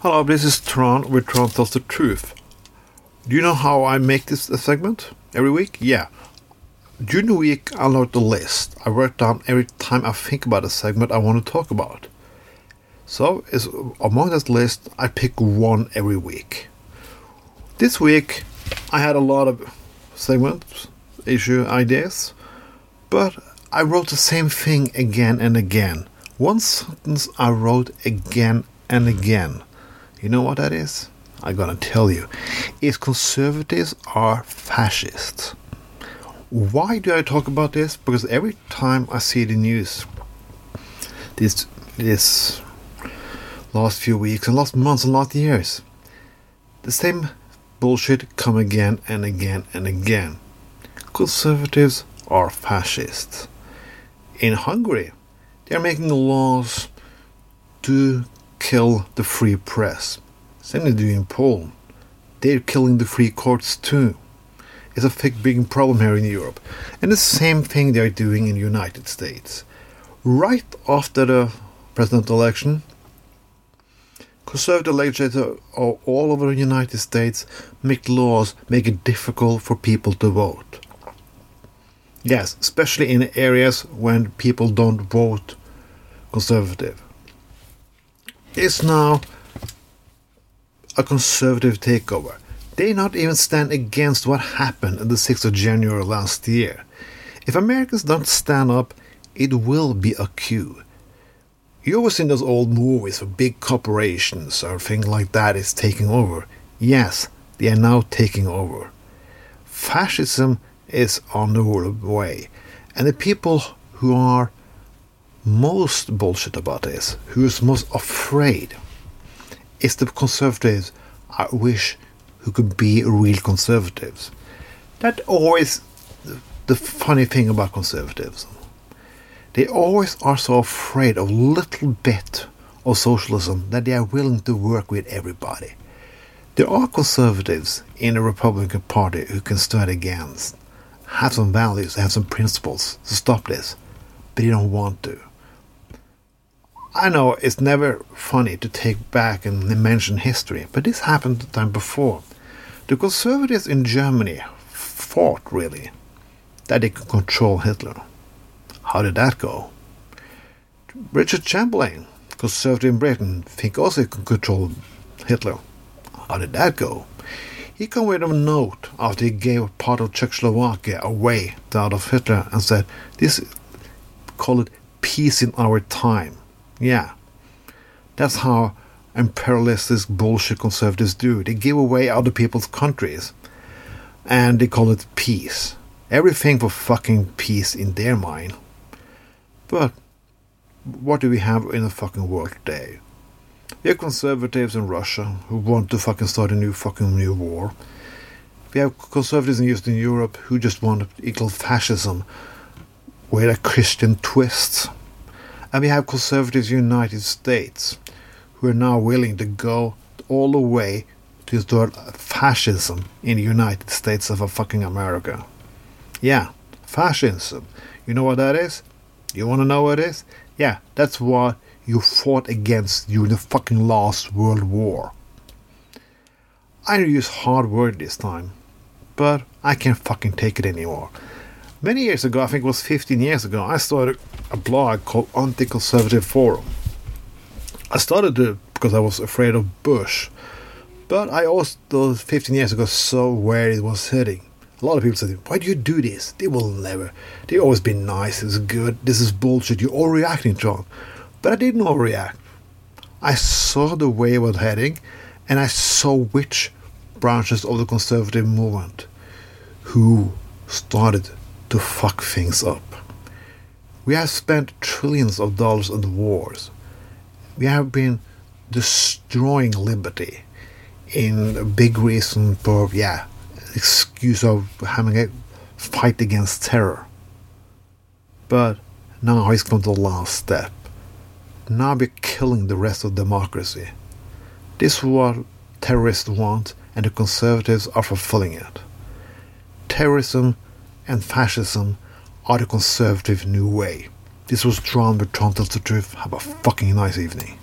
Hello, this is Tron with Tron Tells the Truth. Do you know how I make this segment every week? Yeah. During the week, I load the list. I write down every time I think about a segment I want to talk about. So, is among that list, I pick one every week. This week, I had a lot of segments, issue ideas, but I wrote the same thing again and again. One sentence I wrote again and again. You know what that is? I'm gonna tell you. Is conservatives are fascists. Why do I talk about this? Because every time I see the news, this this last few weeks and last months and last years, the same bullshit come again and again and again. Conservatives are fascists. In Hungary, they are making laws to kill the free press. Same they do in Poland. They're killing the free courts too. It's a big, big problem here in Europe. And the same thing they're doing in the United States. Right after the presidential election, conservative legislators all over the United States make laws make it difficult for people to vote. Yes, especially in areas when people don't vote conservative. It's now a conservative takeover. They not even stand against what happened on the 6th of January last year. If Americans don't stand up, it will be a coup. You always see those old movies where big corporations or things like that is taking over. Yes, they are now taking over. Fascism is on the way. And the people who are most bullshit about this, who is most afraid, is the conservatives I wish who could be real conservatives. That always the funny thing about conservatives. They always are so afraid of little bit of socialism that they are willing to work with everybody. There are conservatives in the Republican Party who can stand against, have some values, have some principles to stop this, but they don't want to. I know it's never funny to take back and mention history, but this happened the time before. The conservatives in Germany fought really that they could control Hitler. How did that go? Richard Chamberlain, conservative in Britain, think also he could control Hitler. How did that go? He came with a note after he gave part of Czechoslovakia away to Adolf Hitler and said, "This call it peace in our time." Yeah. That's how imperialistic bullshit conservatives do. They give away other people's countries and they call it peace. Everything for fucking peace in their mind. But what do we have in the fucking world today? We have conservatives in Russia who want to fucking start a new fucking new war. We have conservatives in Eastern Europe who just want equal fascism with a Christian twist. And we have conservatives in the United States who are now willing to go all the way to start fascism in the United States of a fucking America. Yeah, fascism. You know what that is? You want to know what it is? Yeah, that's what you fought against during the fucking last World War. I use hard word this time, but I can't fucking take it anymore. Many years ago, I think it was 15 years ago, I started a blog called Anti-Conservative Forum. I started it because I was afraid of Bush, but I also, 15 years ago, saw where it was heading. A lot of people said, Why do you do this? They will never. They always been nice, it's good, this is bullshit, you're all reacting it. But I didn't overreact. I saw the way it was heading, and I saw which branches of the conservative movement who started to fuck things up. We have spent trillions of dollars on wars. We have been destroying liberty in a big reason for, yeah, excuse of having a fight against terror. But now it's come to the last step. Now we're killing the rest of democracy. This is what terrorists want, and the conservatives are fulfilling it. Terrorism and fascism are the conservative new way. This was Tron with the Truth. Have a fucking nice evening.